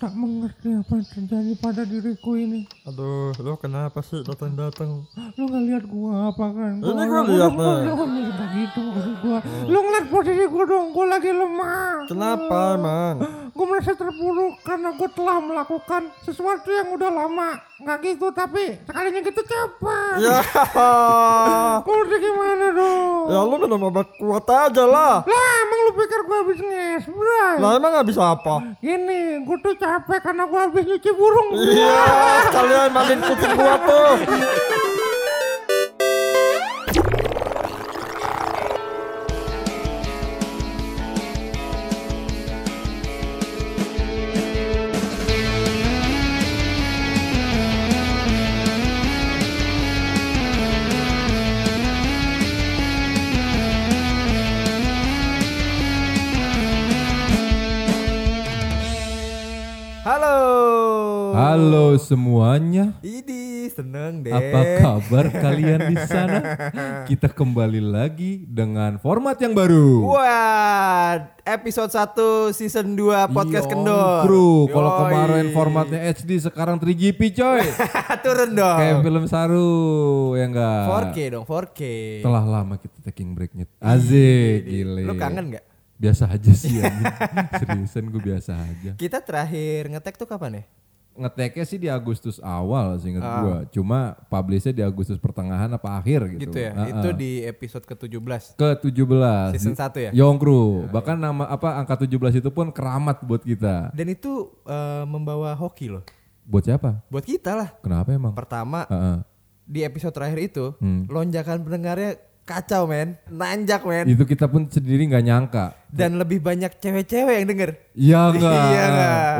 tak mengerti apa yang terjadi pada diriku ini. Aduh, lo kenapa sih datang-datang? Lu gak lihat gua apa kan? Ini gua lihat, gua, nih. gua, gua, gitu maksud gua. Lu ngeliat posisi gua dong, gua lagi lemah. Kenapa emang? Gue merasa terpuruk karena gue telah melakukan sesuatu yang udah lama. Nggak gitu, tapi sekalinya gitu cepat. Ya, Gue udah gimana dong? ya lu minum obat kuat aja lah. Lah, emang lu pikir gue habis nges, bray? Lah emang gak bisa apa? Gini, gue tuh capek karena gue habis nyuci burung. Iya, kalian mandiin kucing gua tuh. semuanya, Idi seneng deh. apa kabar kalian di sana? Kita kembali lagi dengan format yang baru. Wah, episode 1 season 2 podcast kendor. Kru, kalau kemarin formatnya HD sekarang 3GP coy. turun dong. Kayak film saru ya enggak? 4K dong, 4K. Telah lama kita taking breaknya. Azik, gile. Lu kangen gak? Biasa aja sih anjing. Seriusan gue biasa aja. Kita terakhir ngetek tuh kapan ya? Ngeteknya sih di Agustus awal seinget Ah. gua. Cuma publishnya di Agustus pertengahan apa akhir gitu. Gitu ya. Ah, Itu di episode ke-17. ke-17 Season 1 ya? Yongkru. Bahkan nama apa angka 17 itu pun keramat buat kita. Dan itu eh, membawa hoki loh. Buat siapa? Buat kita lah. Kenapa emang? Pertama, Heeh. di episode terakhir itu, Hmm. lonjakan pendengarnya kacau men. Nanjak men. Itu kita pun sendiri nggak nyangka. Dan lebih banyak cewek-cewek yang denger. Iya enggak? Iya?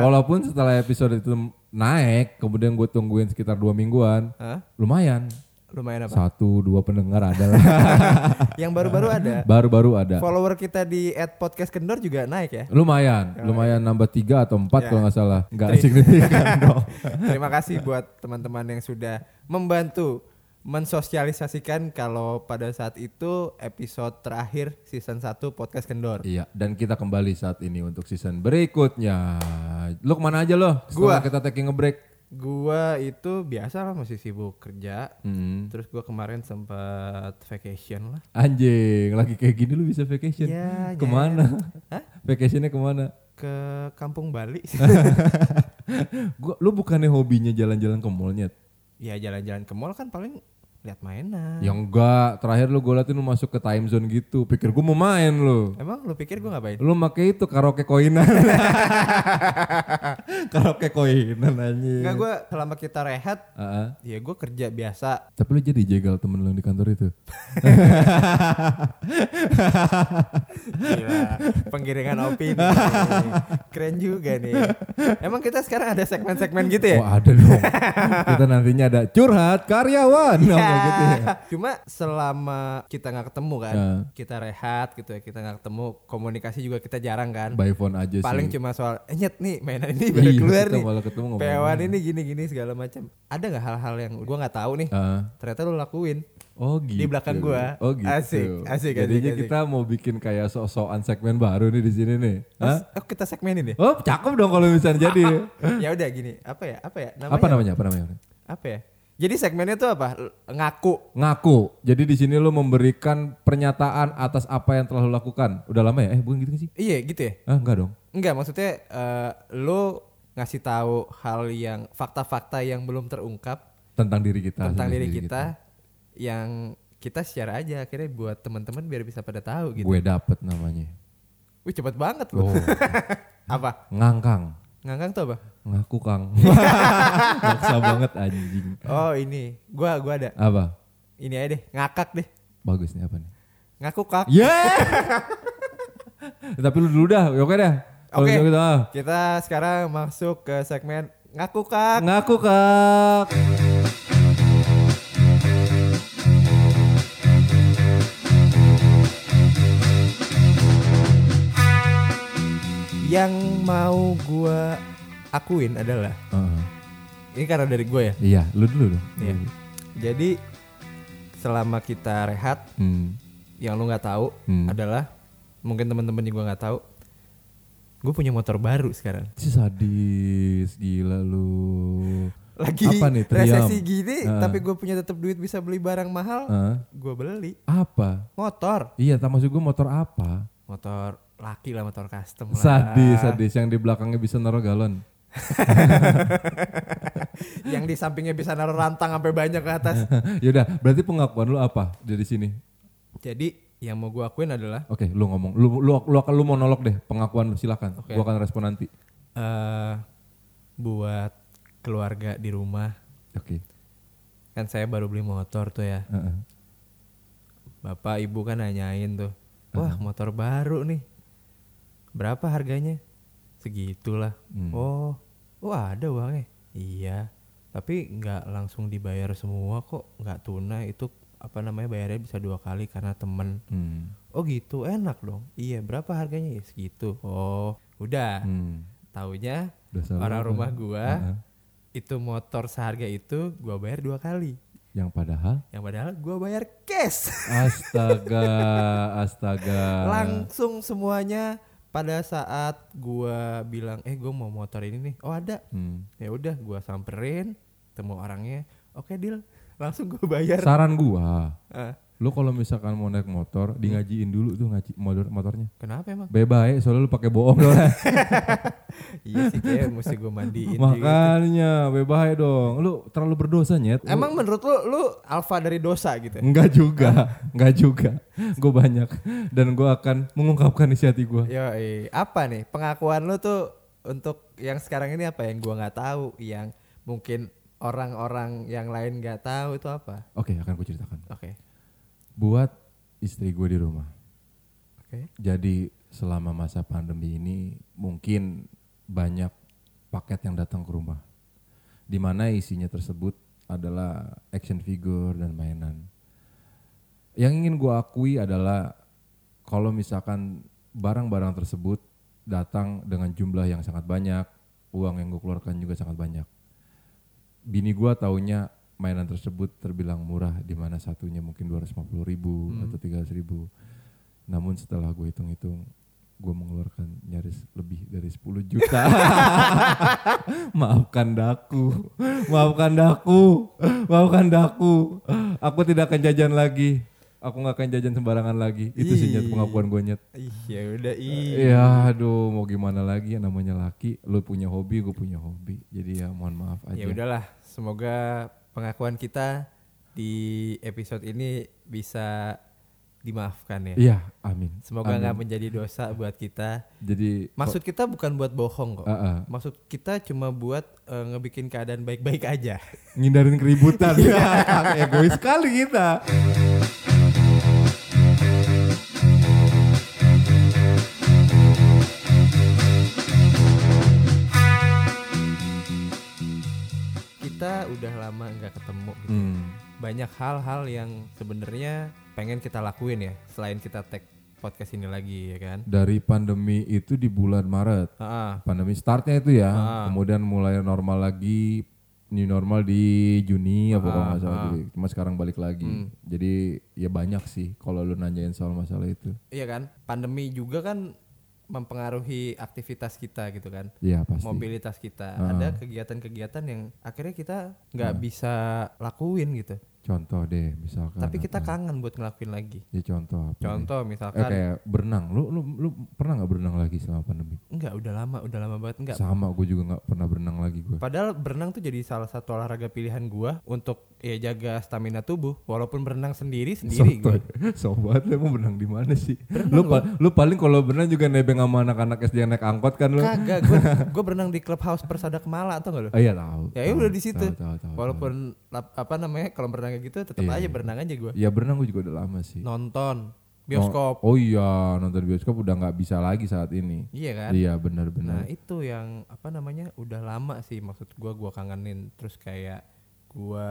Walaupun setelah episode itu naik, kemudian gue tungguin sekitar dua mingguan, Hah? lumayan. Lumayan apa? Satu dua pendengar ada lah. yang baru-baru ada. Baru-baru ada. Follower kita di podcast kendor juga naik ya. Lumayan, lumayan nambah tiga atau empat Ya. kalau nggak salah. Nggak signifikan dong. Terima kasih buat teman-teman yang sudah membantu mensosialisasikan kalau pada saat itu episode terakhir season 1 podcast kendor. Iya, dan kita kembali saat ini untuk season berikutnya. Lu ke mana aja lo? Gua. Kita taking a break. Gua itu biasa lah masih sibuk kerja. Hmm. Terus gua kemarin sempat vacation lah. Anjing, lagi kayak gini lu bisa vacation. Ya, ke mana? Hah? Vacationnya ke mana? Ke kampung Bali. Gua, lu bukannya hobinya jalan-jalan ke mallnya? ya jalan-jalan ke mall kan paling lihat mainan. Ya enggak, terakhir lu gue liatin lu masuk ke time zone gitu. Pikir gua mau main lu. Emang lu pikir gua ngapain? Lu make itu karaoke koinan. karaoke koinan anjing. Enggak gua selama kita rehat Ah, ah. ya gua kerja biasa. Tapi lu jadi jegal temen lu yang di kantor itu. Gila, penggiringan opini. Keren juga nih. Emang kita sekarang ada segmen-segmen gitu ya? Oh ada dong. Kita nantinya ada curhat karyawan. Ya. Nah, gitu ya. Cuma selama kita nggak ketemu kan, Ya. kita rehat gitu ya, kita nggak ketemu, komunikasi juga kita jarang kan. By phone aja Paling sih. cuma soal, eh nyet nih mainan ini baru Iya, keluar nih. malah ketemu. Pewan ini gini-gini segala macam. Ada nggak hal-hal yang gua nggak tahu nih? Ah. Ternyata lu lakuin. Oh gitu. belakang gua. Oh gitu. Asik, asik, Jadinya asik, asik. kita mau bikin kayak sok-sokan segmen baru nih di sini nih. Hah? Oh kita segmenin ya? Oh cakep dong kalau misalnya jadi. ya udah gini, apa ya? Apa ya? Namanya apa namanya? Apa namanya? Apa ya? Jadi segmennya tuh apa? Ngaku. Ngaku. Jadi di sini lo memberikan pernyataan atas apa yang telah lo lakukan. Udah lama ya? Eh bukan gitu sih? Iya gitu ya? Ah enggak dong. Enggak, maksudnya eh, lu ngasih tahu hal yang fakta-fakta yang belum terungkap Tentang diri kita. tentang diri sendiri kita yang kita share aja akhirnya buat teman-teman biar bisa pada tahu gitu. Gue dapet namanya. Wih cepet banget lu. Oh. apa? Ngangkang. Ngangkang tuh apa? Ngaku kang. Maksa banget anjing. Oh ini, gua gua ada. Apa? Ini aja deh, ngakak deh. Bagus nih apa nih? Ngaku kak. Yeah. Tapi lu dulu dah, oke dah. Oke. gitu, ah. Kita sekarang masuk ke segmen ngaku kak. Ngaku kak. Yang mau gua akuin adalah Heeh. ini karena dari gue ya. Iya, lu dulu dong. Iya. Jadi selama kita rehat, Hmm. yang lu nggak tahu Hmm. adalah mungkin teman-teman juga nggak tahu. gue punya motor baru sekarang. Si sadis, gila lu. Lagi Apa nih, Triam? resesi gini, Heeh. tapi gue punya tetap duit bisa beli barang mahal, Hah? gue beli Apa? motor. Iya, tak maksud gue motor apa? Motor laki lah, motor custom lah. Sadis, sadis yang di belakangnya bisa naruh galon. Yang di sampingnya bisa naruh rantang sampai banyak ke atas. Yaudah, berarti pengakuan lu apa dari sini? Jadi yang mau gue akuin adalah Oke, lu ngomong. Lu lu lu akan lu monolog deh pengakuan lu silakan. Oke. Gua akan respon nanti. eh buat keluarga di rumah. Oke. Kan saya baru beli motor tuh ya. Heeh. Bapak ibu kan nanyain tuh. Wah motor baru nih. Berapa harganya? Segitulah. Hmm. Oh, oh ada uangnya. Iya. Tapi nggak langsung dibayar semua kok. Nggak tunai itu apa namanya bayarnya bisa dua kali karena temen. Hmm. Oh gitu enak dong. Iya berapa harganya ya segitu. Oh udah. Hmm. Taunya salah orang rumah gua Heeh. itu motor seharga itu gua bayar dua kali. Yang padahal Yang padahal gua bayar cash. astaga, astaga. langsung semuanya pada saat gua bilang eh gua mau motor ini nih. Oh ada. Hmm. ya udah gua samperin temu orangnya. Oke deal langsung gua bayar. Saran gua, Ah, lu kalau misalkan mau naik motor, di ngajiin dulu tuh ngaji motor motornya. kenapa emang Bebas, soalnya lu pakai bohong soalnya. iya sih kayak mesti gua mandiin. Makanya bebas dong. Lu terlalu berdosa nyet. Lu- emang menurut lu lu alfa dari dosa gitu Enggak juga, enggak juga. Gue banyak dan gue akan mengungkapkan isi hati gue. Yo, apa nih pengakuan lu tuh untuk yang sekarang ini apa yang gua nggak tahu yang mungkin orang-orang yang lain nggak tahu itu apa Oke, akan gue ceritakan. oke Buat istri gue di rumah. oke Jadi selama masa pandemi ini mungkin banyak paket yang datang ke rumah. Di mana isinya tersebut adalah action figure dan mainan. Yang ingin gue akui adalah kalau misalkan barang-barang tersebut datang dengan jumlah yang sangat banyak, uang yang gue keluarkan juga sangat banyak. Bini gue taunya mainan tersebut terbilang murah, di mana satunya mungkin 250 ribu atau 300 ribu. Namun setelah gue hitung-hitung, gue mengeluarkan nyaris lebih dari 10 juta. maafkan daku, maafkan daku, maafkan daku. Aku tidak akan jajan lagi. Aku nggak akan jajan sembarangan lagi. Itu sih nyet pengakuan gue nyet. Ih, ya udah Iya, aduh mau gimana lagi ya namanya laki. Lu punya hobi, gue punya hobi. Jadi ya mohon maaf aja. Ya udahlah, semoga pengakuan kita di episode ini bisa dimaafkan ya. Iya, amin. Semoga nggak menjadi dosa buat kita. Jadi Maksud kita bukan buat bohong kok. Ah, ah. Maksud kita cuma buat eh, ngebikin keadaan baik-baik aja. ngindarin keributan. Egois sekali kita. Kita udah lama nggak ketemu. gitu. Hmm. Banyak hal-hal yang sebenarnya pengen kita lakuin ya, selain kita tag podcast ini lagi ya kan. Dari pandemi itu di bulan Maret. Pandemi startnya itu ya. Kemudian mulai normal lagi new normal di Juni apa kalau nggak salah ah. dulu. Cuma sekarang balik lagi. Jadi ya banyak sih kalau lu nanyain soal masalah itu. iya kan. Pandemi juga kan mempengaruhi aktivitas kita gitu kan. Iya pasti. mobilitas kita. Ah. Ada kegiatan-kegiatan yang akhirnya kita nggak bisa lakuin gitu. Contoh deh misalkan. Tapi kita apa? kangen buat ngelakuin lagi. Ya contoh apa? Contoh Eh, misalkan kayak berenang. Lu lu lu pernah nggak berenang lagi selama pandemi? enggak udah lama, udah lama banget enggak. Sama gue juga nggak pernah berenang lagi gue. Padahal berenang tuh jadi salah satu olahraga pilihan gua untuk ya jaga stamina tubuh. Walaupun berenang sendiri sendiri gua. Sobat lu emang berenang di mana sih? Lu, pa- lu paling kalau berenang juga nebeng sama anak-anak SD yang naik angkot kan lu? Kagak, gua, gua berenang di clubhouse Persada Kemala atau enggak lu? Oh iya tahu. Ya tahu, udah di situ. tahu, tahu, tahu, Walaupun lap- apa namanya kalau berenang kayak gitu tetap Iya, aja iya. berenang aja gua. tahu. Ya berenang gue juga udah lama sih. Nonton bioskop. Oh, oh iya nonton bioskop udah nggak bisa lagi saat ini. Iya kan? Iya Nah benar-benar. itu yang apa namanya udah lama sih maksud gua gua kangenin terus kayak gua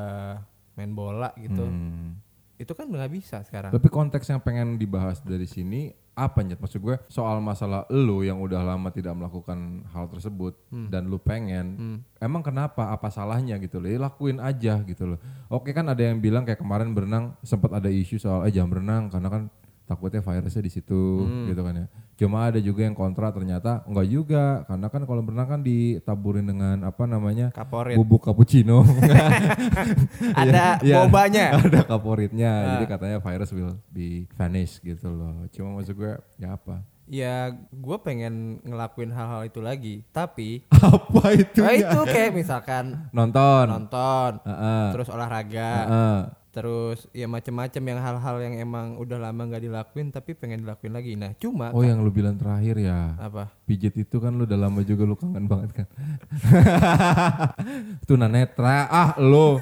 main bola gitu Hmm. Itu kan nggak bisa sekarang Tapi konteks yang pengen dibahas dari sini apa nyet? Maksud gue soal masalah lu yang udah lama tidak melakukan hal tersebut dan lu pengen, emang kenapa? Apa salahnya gitu loh? Ya lakuin aja gitu loh. Oke kan ada yang bilang kayak kemarin berenang sempat ada isu soal eh jangan berenang karena kan takutnya virusnya di situ Hmm. gitu kan ya. Cuma ada juga yang kontra ternyata enggak juga karena kan kalau berenang kan ditaburin dengan apa namanya Kaporit. bubuk cappuccino. Ada Iya, bobanya. ada kaporitnya. Ah. Jadi katanya virus will be vanish gitu loh. Cuma maksud gue ya apa? Ya gue pengen ngelakuin hal-hal itu lagi. Tapi apa itu? nah itu kayak misalkan Nonton. nonton, Heeh. terus olahraga, Heeh. Terus ya macem-macem yang hal-hal yang emang udah lama nggak dilakuin tapi pengen dilakuin lagi. Nah cuma Oh yang lu bilang terakhir ya. apa? Pijet itu kan lu udah lama juga lu kangen banget kan. Tunanetra ah lu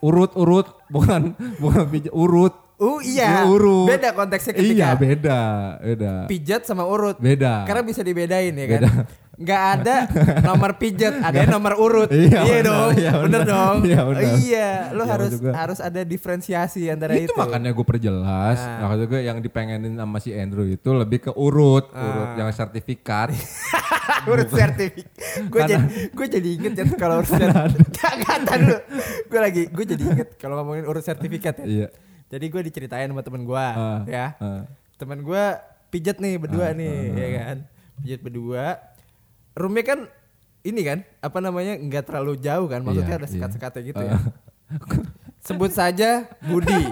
urut-urut bukan bukan pijet urut. Oh iya, Lu urut. beda konteksnya ketika Iya beda, beda. pijat sama urut. Beda. Karena bisa dibedain ya Beda. kan. Nggak ada nomor pijat, ada nomor urut. Iya, benar, dong, iya, bener benar. dong. Iya, benar. Iya, lo Iya, harus gua. harus ada diferensiasi antara itu, itu. makanya gue perjelas. Nah. Maksud gue yang dipengenin sama si Andrew itu lebih ke urut, urut Ah. yang sertifikat. urut sertifikat. Gue jadi gue jadi inget ya kalau urut sertifikat. Dulu. Gue lagi gue jadi inget kalau ngomongin urut sertifikat ya. iya. Jadi gue diceritain sama temen gue Ah, ya. ah. Temen gue pijat nih berdua nih ya kan. Pijat berdua. Roomnya kan ini kan apa namanya nggak terlalu jauh kan. Maksudnya Iya, ada iya. sekat-sekatnya gitu Ah. ya. Sebut saja Budi.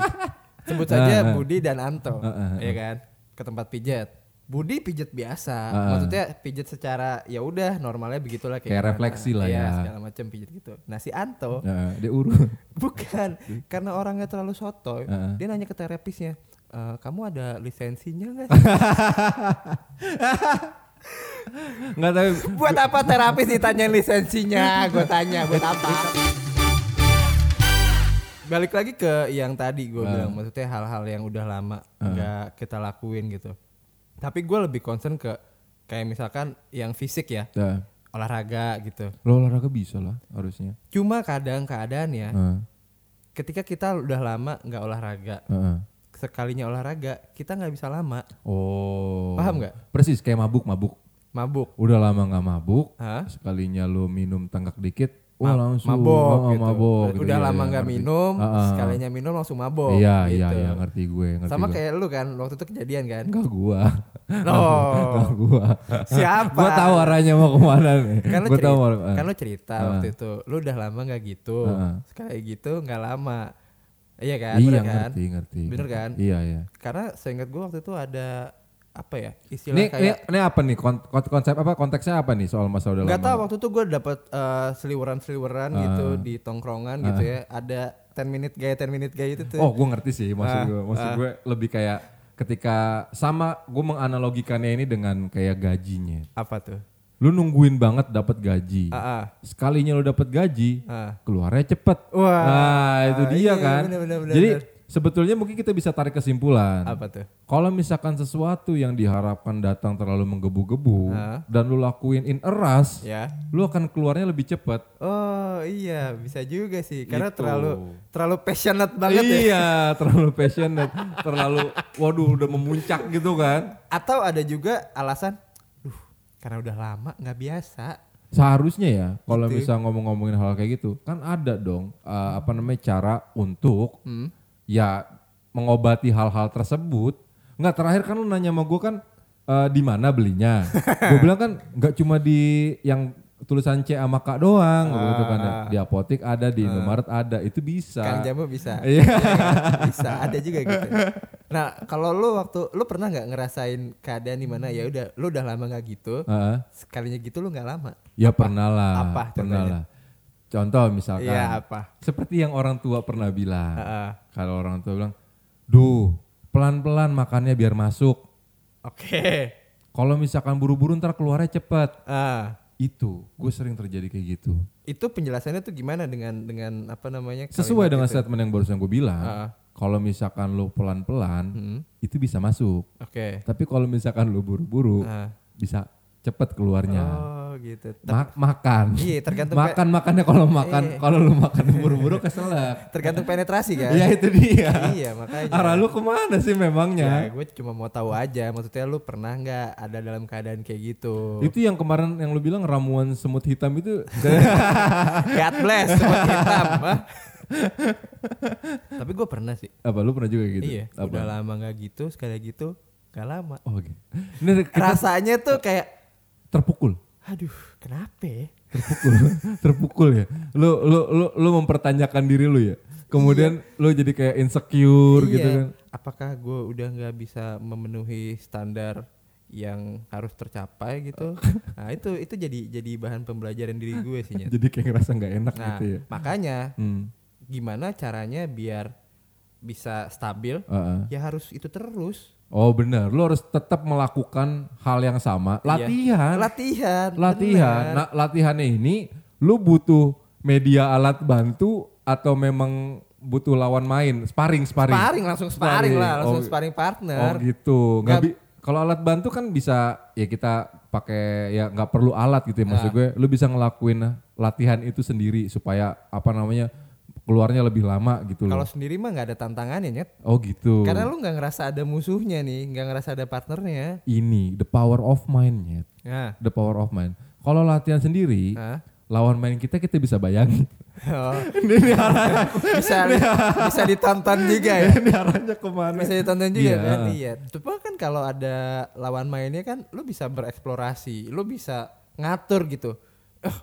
Sebut saja Ah, ah. Budi dan Anto. Ah. Ya kan. Ke tempat pijat. Budi pijat biasa. Maksudnya pijat secara ya udah normalnya begitulah kayak, Kayak gimana. refleksi lah Iya, ya. segala macam pijat gitu. Nah si Anto dia urut. bukan karena orangnya terlalu sotoy. Heeh. Dia nanya ke terapisnya, "E, kamu ada lisensinya nggak? sih?" Enggak tahu. buat apa terapis ditanyain lisensinya? Gue tanya buat apa? Balik lagi ke yang tadi gue bilang, maksudnya hal-hal yang udah lama nggak kita lakuin gitu. Tapi gue lebih concern ke kayak misalkan yang fisik ya, Nah, olahraga gitu. lo olahraga bisa lah harusnya. Cuma kadang keadaannya Heeh. ketika kita udah lama nggak olahraga, Heeh. Sekalinya olahraga kita nggak bisa lama, Oh. Paham nggak? Persis kayak mabuk-mabuk. mabuk. Udah lama nggak mabuk, Hah? sekalinya lu minum tanggak dikit, oh Ma- langsung mabok oh, gitu. mabok gitu. Udah Iya, lama iya, nggak ngerti. minum, Ah, ah. sekalinya minum langsung mabok. Iya gitu. iya iya ngerti gue ngerti Sama gue. kayak lu kan waktu itu kejadian kan? Enggak gua. Oh, Enggak gua. siapa? Gua tahu arahnya mau ke mana nih. Kan lu gua cerita, tahu kan lu cerita Ah. waktu itu, lu udah lama nggak gitu, Ah. sekali gitu nggak lama, iya kan? Iya Bener kan? ngerti ngerti. Bener kan? Iya iya. Karena seingat gua waktu itu ada apa ya istilah Ini, ini, kayak ini apa nih kon- kon- konsep apa konteksnya apa nih soal masa udah nggak tahu waktu itu gue dapet eh, seliweran-seliweran gitu Ah. di tongkrongan gitu ya, ada 10 minute gaya 10 minute gaya itu tuh. Oh, gue ngerti sih maksud Ah, gue. Maksud ah. gue lebih kayak ketika sama gue menganalogikannya ini dengan kayak gajinya. Apa tuh? Lu nungguin banget dapat gaji. Ah. Sekalinya lu dapat gaji, Ah. keluarnya cepet. Wah, nah, itu dia iya, kan. bener, bener, bener, Jadi bener. sebetulnya mungkin kita bisa tarik kesimpulan. Apa tuh? Kalau misalkan sesuatu yang diharapkan datang terlalu menggebu-gebu dan lu lakuin in a rush, Ya. lu akan keluarnya lebih cepet. Oh iya bisa juga sih karena Gitu. terlalu terlalu passionate banget ya. iya, terlalu passionate, terlalu waduh udah memuncak gitu kan. Atau ada juga alasan, karena udah lama nggak biasa. Seharusnya ya, kalau Gitu. bisa ngomong-ngomongin hal kayak gitu, kan ada dong uh, apa namanya cara untuk Hmm. ya mengobati hal-hal tersebut. Nggak terakhir kan lu nanya sama gue kan uh, di mana belinya? gue bilang kan nggak cuma di yang tulisan C sama K doang, gitu kan. Ah. Di apotek ada, di Indomaret ada, itu bisa. Kang jamu bisa. Iya. bisa ada juga gitu. Nah kalau lu waktu lu pernah nggak ngerasain keadaan di mana ya udah lu udah lama nggak gitu, Heeh. sekalinya gitu lu nggak lama. Ya pernah lah, Apa pernah contohnya? lah. Contoh misalkan, Iya apa? seperti yang orang tua pernah bilang. Heeh. Kalau orang tua bilang, duh pelan-pelan makannya biar masuk. Oke. Kalau misalkan buru-buru ntar keluarnya cepet. Ah Itu, gue sering terjadi kayak gitu. itu penjelasannya tuh gimana dengan dengan apa namanya? Sesuai dengan itu? statement yang barusan gue bilang, Ah. Kalau misalkan lu pelan-pelan, Hmm. itu bisa masuk. Oke. Tapi kalau misalkan lu buru-buru, Ah. bisa cepet keluarnya. Oh gitu. Ter- Ma- makan. Iya, tergantung makan makannya kalau makan Iya. kalau lu makan buru-buru keselak. tergantung penetrasi kan. Ya itu dia. iya makanya. Arah lu ke mana sih Ya, memangnya? gue cuma mau tahu aja. Maksudnya lu pernah nggak ada dalam keadaan kayak gitu? Itu yang kemarin yang lu bilang ramuan semut hitam itu God bless semut hitam. Tapi gue pernah sih. apa lu pernah juga gitu? Iya. Apa? Udah lama nggak gitu. Sekali gitu gak lama. Oh gitu. Ini kita Rasanya tuh kayak, terpukul. aduh kenapa ya? terpukul terpukul ya lu lu lu lu mempertanyakan diri lu ya kemudian lu jadi kayak insecure gitu Iya. kan Apakah gue udah nggak bisa memenuhi standar yang harus tercapai gitu? nah itu itu jadi jadi bahan pembelajaran diri gue sih Nyet. jadi kayak ngerasa nggak enak Nah gitu ya makanya hmm. gimana caranya biar bisa stabil? uh-uh. Ya harus itu terus. Oh benar lu harus tetap melakukan hal yang sama Iya. latihan Latihan. latihan benar. nah latihannya ini lu butuh media alat bantu atau memang butuh lawan main sparring sparring Sparring langsung sparring, lah, langsung Oh, sparring oh partner. gitu nggak Nggak- bi- kalau alat bantu kan bisa ya kita pakai ya nggak perlu alat gitu ya maksud Nah. gue lu bisa ngelakuin latihan itu sendiri supaya apa namanya keluarnya lebih lama gitu Kalau loh sendiri mah nggak ada tantangannya nyet. oh gitu Karena lu nggak ngerasa ada musuhnya nih, nggak ngerasa ada partnernya. ini the power of mind Nyet. Nah, the power of mind kalau latihan sendiri Hah? lawan main kita kita bisa bayangin oh, bisa bisa ditonton juga ya. ini arahnya ke mana Bisa ditonton juga Iya, kan? Iya. Cuma kan kalau ada lawan mainnya kan, lu bisa bereksplorasi, lu bisa ngatur gitu. Eh,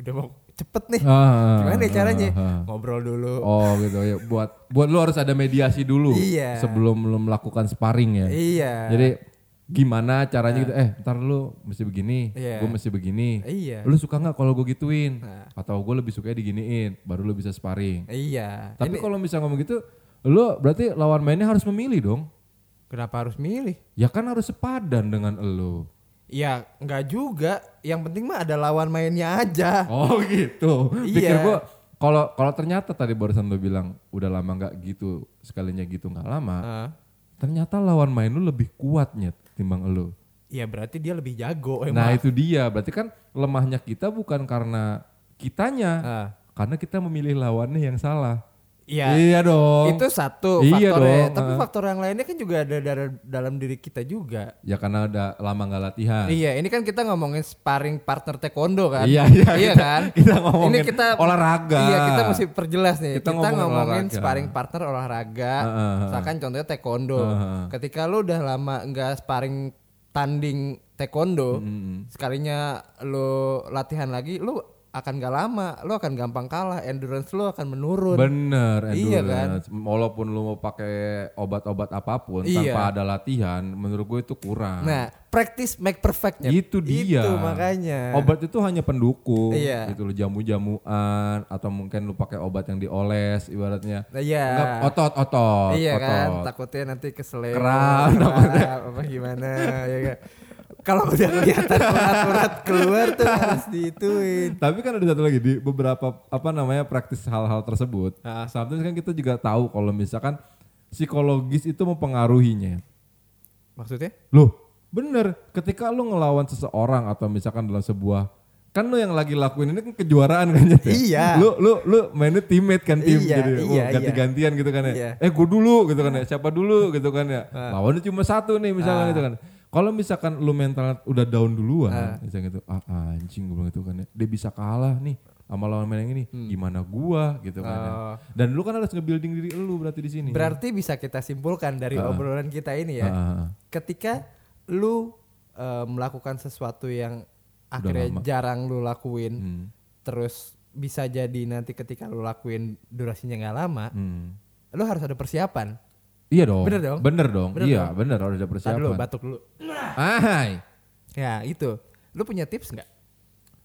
udah mau cepet nih. Ah, Gimana ya caranya? ah, ah. Ngobrol dulu. Oh gitu ya. Buat buat lu harus ada mediasi dulu Iya. sebelum lu melakukan sparring ya. Iya. Jadi gimana caranya gitu? Eh, ntar lu mesti begini, Iya. gue mesti begini. Iya. Lu suka nggak kalau gue gituin? Nah. Atau gue lebih suka diginiin, baru lu bisa sparring. Iya. Tapi kalau misalnya ngomong gitu, lu berarti lawan mainnya harus memilih dong. kenapa harus milih? Ya kan harus sepadan dengan lu. Ya nggak juga. Yang penting mah ada lawan mainnya aja. Oh gitu. Iya. Pikir gue kalau kalau ternyata tadi barusan lu bilang udah lama nggak gitu, sekalinya gitu nggak lama. Ah. Ternyata lawan main lu lebih kuatnya timbang lu. Iya berarti dia lebih jago Nah emang. itu dia, berarti kan lemahnya kita bukan karena kitanya, Ah. karena kita memilih lawannya yang salah. Iya. Iya dong. Itu satu Iya faktornya. dong, Tapi faktor yang lainnya kan juga ada dari dalam diri kita juga. Ya karena udah lama nggak latihan. Iya, ini kan kita ngomongin sparring partner taekwondo kan? Iya, iya, kita- kan? kita ngomongin ini kita olahraga. Iya, kita mesti perjelas nih. Kita Kita, ngomongin ngomongin olahraga. sparring partner olahraga. Misalkan contohnya taekwondo. Heeh. Ketika lu udah lama nggak sparring tanding taekwondo, Mm-mm. sekalinya lu latihan lagi, lu akan gak lama, lu akan gampang kalah, endurance lu akan menurun. Bener, Iya endurance. Walaupun lu mau pakai obat-obat apa pun Iya. tanpa ada latihan, menurut gue itu kurang. Nah, practice make perfectnya. itu dia. Itu makanya. Obat itu hanya pendukung. Iya. Gitu lo jamu-jamuan atau mungkin lu pakai obat yang dioles ibaratnya. Iya. Otot-otot. Iya kan, otot. takutnya nanti keseleo. Kram, apa, apa gimana ya kan. Kalau udah kelihatan urat-urat keluar tuh harus diituin. Tapi kan ada satu lagi di beberapa apa namanya praktis hal-hal tersebut. Ah. Sometimes kan kita juga tahu kalau misalkan psikologis itu mempengaruhinya. Maksudnya? Loh, bener. Ketika lu ngelawan seseorang atau misalkan dalam sebuah kan lu yang lagi lakuin ini kan kejuaraan kan ya? Iya. Lu lu lu mainnya teammate kan tim Iya, jadi iya, oh, ganti-gantian gitu kan ya. Iya. Eh gue dulu gitu kan ya. Siapa dulu gitu kan ya. Ah. Lawannya cuma satu nih misalkan Ah. gitu kan. Kalau misalkan lu mental udah down duluan Ah. misalnya gitu. Ah anjing gue bilang gitu kan ya. Dia bisa kalah nih sama lawan main yang ini. Gimana gua gitu kan ya. Hmm. Oh. Dan lu kan harus nge-building diri lu berarti di sini. Berarti bisa kita simpulkan dari obrolan kita ini ya. Ah. Ketika lu eh, melakukan sesuatu yang akhirnya jarang lu lakuin, Hmm. terus bisa jadi nanti ketika lu lakuin durasinya nggak lama, Hmm. lu harus ada persiapan. Iya dong. Bener dong? Bener dong. Bener iya, dong? bener harus ada persiapan. dulu, batuk dulu. Ahai. Ya itu. Lu punya tips nggak?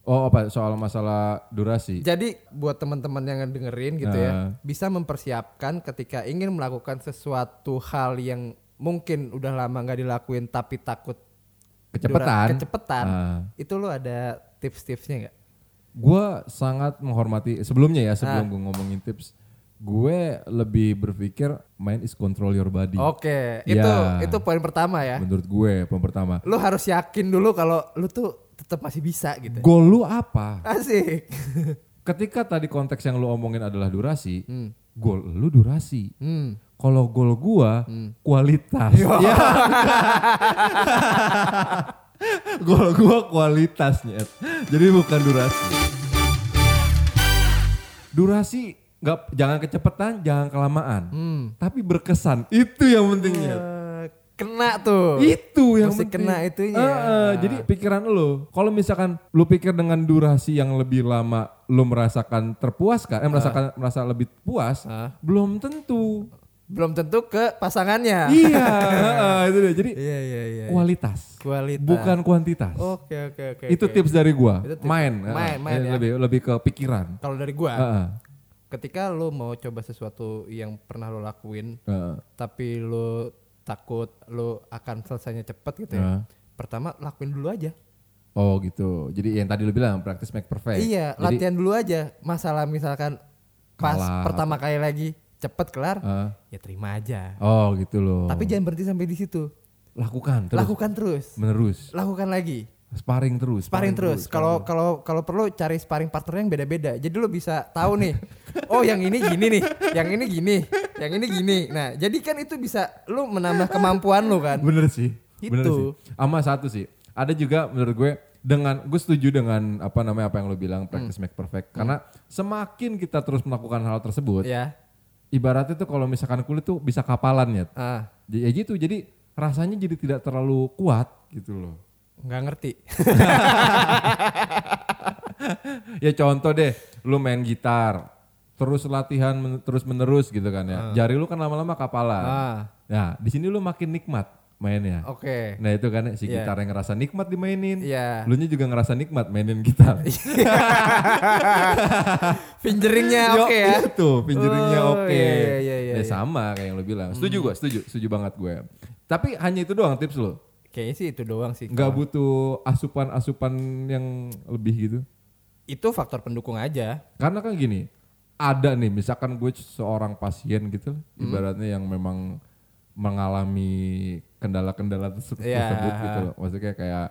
Oh, apa soal masalah durasi? Jadi buat teman-teman yang dengerin gitu Ah. ya, bisa mempersiapkan ketika ingin melakukan sesuatu hal yang mungkin udah lama nggak dilakuin tapi takut Kecepetan. dura- kecepetan. Ah. Itu lu ada tips-tipsnya nggak? Gua sangat menghormati sebelumnya ya, sebelum Ah. gue ngomongin tips, Gue lebih berpikir mind is control your body. Oke, Ya. itu itu poin pertama ya. Menurut gue poin pertama. Lu harus yakin dulu kalau lu tuh tetap masih bisa gitu. Goal lu apa? Asik. Ketika tadi konteks yang lu omongin adalah durasi, goal lu durasi. Hmm. Kalau goal gua kualitas. Ya. goal gua kualitasnya. Jadi bukan durasi. Durasi nggak jangan kecepatan, jangan kelamaan. Hmm. Tapi berkesan. Itu yang pentingnya. Eh, kena tuh. Itu yang Mesti penting. kena itunya. Eh, eh, jadi pikiran lu, kalau misalkan lu pikir dengan durasi yang lebih lama, lu merasakan terpuaskan, eh merasakan merasa lebih puas, Ah. belum tentu. Belum tentu ke pasangannya. iya, eh, itu dia. Jadi Iya iya iya. kualitas, Kualitas. bukan kuantitas. Oke oke oke. itu oke. tips dari gua. Itu tips. Main, Main, main eh, ya. lebih lebih ke pikiran. Kalau dari gua, eh, ketika lu mau coba sesuatu yang pernah lu lakuin, eh. tapi lu takut lu akan selesainya cepet gitu ya. Pertama lakuin dulu aja. Oh gitu. Jadi yang tadi lu bilang practice make perfect. Iya, Jadi, latihan dulu aja. Masalah misalkan pas Kalah. pertama kali lagi cepet kelar, eh, ya terima aja. oh gitu loh. Tapi jangan berhenti sampai di situ. lakukan terus. Lakukan terus. Menerus. Lakukan lagi. Sparring terus. Sparring terus. Kalau kalau kalau perlu cari sparring partner yang beda-beda. Jadi lu bisa tahu nih. Oh, yang ini gini nih, yang ini gini, yang ini gini. Nah, jadi kan itu bisa lu menambah kemampuan lu kan. Bener sih. Bener Itu. sih. Sama satu sih. Ada juga menurut gue dengan gue setuju dengan apa namanya apa yang lo bilang Hmm. practice make perfect karena semakin kita terus melakukan hal tersebut Ya. ibaratnya tuh kalau misalkan kulit tuh bisa kapalan ya Ah, ya gitu jadi rasanya jadi tidak terlalu kuat gitu loh nggak ngerti. ya contoh deh lu main gitar terus latihan men- terus menerus gitu kan ya jari lu kan lama-lama kapalan Ah, nah di sini lu makin nikmat mainnya oke. Nah itu kan si Iya. gitar yang ngerasa nikmat dimainin, Iya. lu nya juga ngerasa nikmat mainin gitar. Fingeringnya oke ya. Itu, fingeringnya Oh, oke. iya, iya, iya, Ya, iya. sama kayak yang lu bilang. Setuju gua, setuju, setuju banget gue. Tapi hanya itu doang tips lu. Kayaknya sih itu doang sih. Nggak Kalau- butuh asupan-asupan yang lebih gitu. Itu faktor pendukung aja. Karena kan gini, ada nih misalkan gue seorang pasien gitu, Hmm. ibaratnya yang memang mengalami kendala-kendala tersebut, Iya. tersebut gitu loh. Maksudnya kayak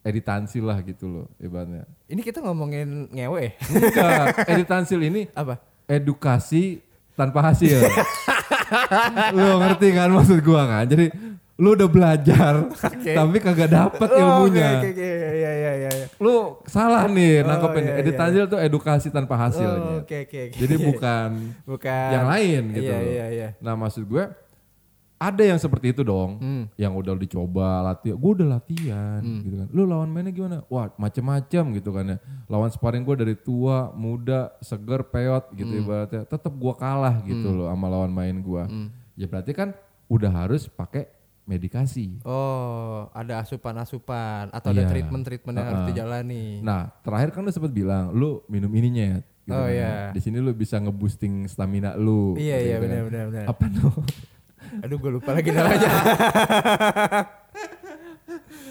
editansi lah gitu loh ibaratnya. Ini kita ngomongin ngewe. Enggak, editansil ini Apa? edukasi tanpa hasil. lu ngerti kan maksud gua kan? Jadi lu udah belajar tapi kagak dapet ilmunya. Oh, Oke, oke, oke. Iya, iya, iya. iya. Lu salah nih Oh, nangkepin. iya, iya. Editansil tuh edukasi tanpa hasilnya. Oh, Oke, oke, oke. Jadi bukan Bukan. yang lain gitu Iya, loh. iya, iya. Nah maksud gue ada yang seperti itu dong, Hmm. yang udah dicoba latihan, gue udah latihan gitu kan. Lu lawan mainnya gimana? Wah macem-macem gitu kan ya. Lawan sparring gue dari tua, muda, seger, peot gitu Hmm. ibaratnya. Tetap gue kalah gitu loh sama lawan main gue. Hmm. Ya berarti kan udah harus pakai medikasi. Oh, ada asupan-asupan atau ada Iya. treatment-treatment yang harus Uh-uh. dijalani. Nah terakhir kan lu sempat bilang, lu minum ininya ya. Gitu Oh, kan ya. iya. Di sini lu bisa ngeboosting stamina lu. Iya, gitu iya, kan. benar, benar, benar. Apa tuh? Aduh, gue lupa lagi namanya.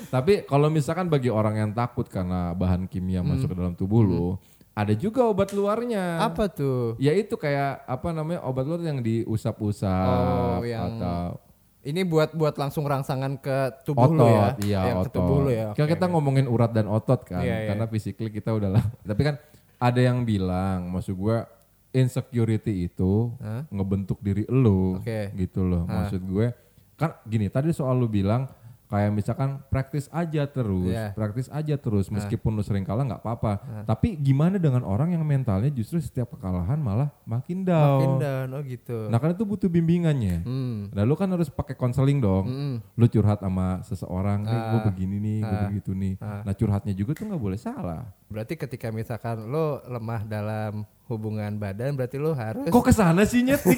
Tapi kalau misalkan bagi orang yang takut karena bahan kimia masuk ke dalam tubuh lu, ada juga obat luarnya. Apa tuh? Ya itu kayak apa namanya obat luar yang diusap-usap Oh, yang atau Ini buat buat langsung rangsangan ke tubuh otot, lu ya. iya Yang otot. ke tubuh lu ya. Kan Oke, kita ngomongin urat dan otot kan, Iya, iya. karena physically kita udah lah. Tapi kan ada yang bilang, maksud gua insecurity itu Hah? ngebentuk diri lu, Oke. gitu loh. Maksud gue kan gini, tadi soal lu bilang kayak misalkan praktis aja terus, Iya. praktis aja terus, meskipun lu sering kalah nggak apa-apa. Tapi gimana dengan orang yang mentalnya justru setiap kekalahan malah makin down. Makin down, oh gitu. Nah kan itu butuh bimbingannya. Hmm. Nah lu kan harus pakai konseling dong. Mm-mm. Lu curhat sama seseorang, nih gue Ah. begini nih, gue Ah. begitu nih. Ah. Nah curhatnya juga tuh nggak boleh salah. Berarti ketika misalkan lo lemah dalam hubungan badan, berarti lo harus Kok ke sana sih nyet?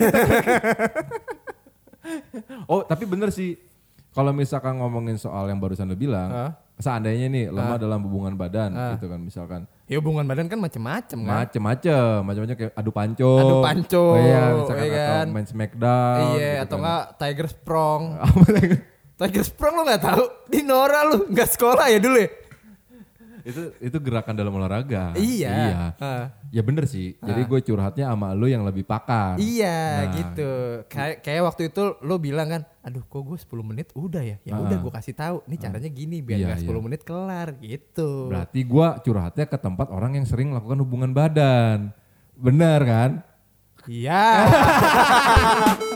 oh tapi bener sih. Kalau misalkan ngomongin soal yang barusan lu bilang, Ah. seandainya nih lemah dalam hubungan badan Ah. gitu kan misalkan. ya hubungan badan kan macem-macem kan. Macem-macem, macem-macem kayak adu panco. Adu panco, Oh iya, misalkan iya atau kan? main smackdown. iya, gitu atau kan. enggak Tiger Sprong. Tiger Sprong lo nggak tahu? Di Nora lo nggak sekolah ya dulu ya? Itu itu gerakan dalam olahraga. Iya. Iya. Ah. Ya bener sih. Jadi gue curhatnya sama lu yang lebih pakar. Iya Nah. gitu. Kayak kayak waktu itu lo bilang kan, aduh kok gue 10 menit udah ya. Ya udah Ah. gue kasih tahu. Nih caranya gini biar Iya, nggak 10 iya. menit kelar gitu. Berarti gue curhatnya ke tempat orang yang sering melakukan hubungan badan. Bener kan? Iya.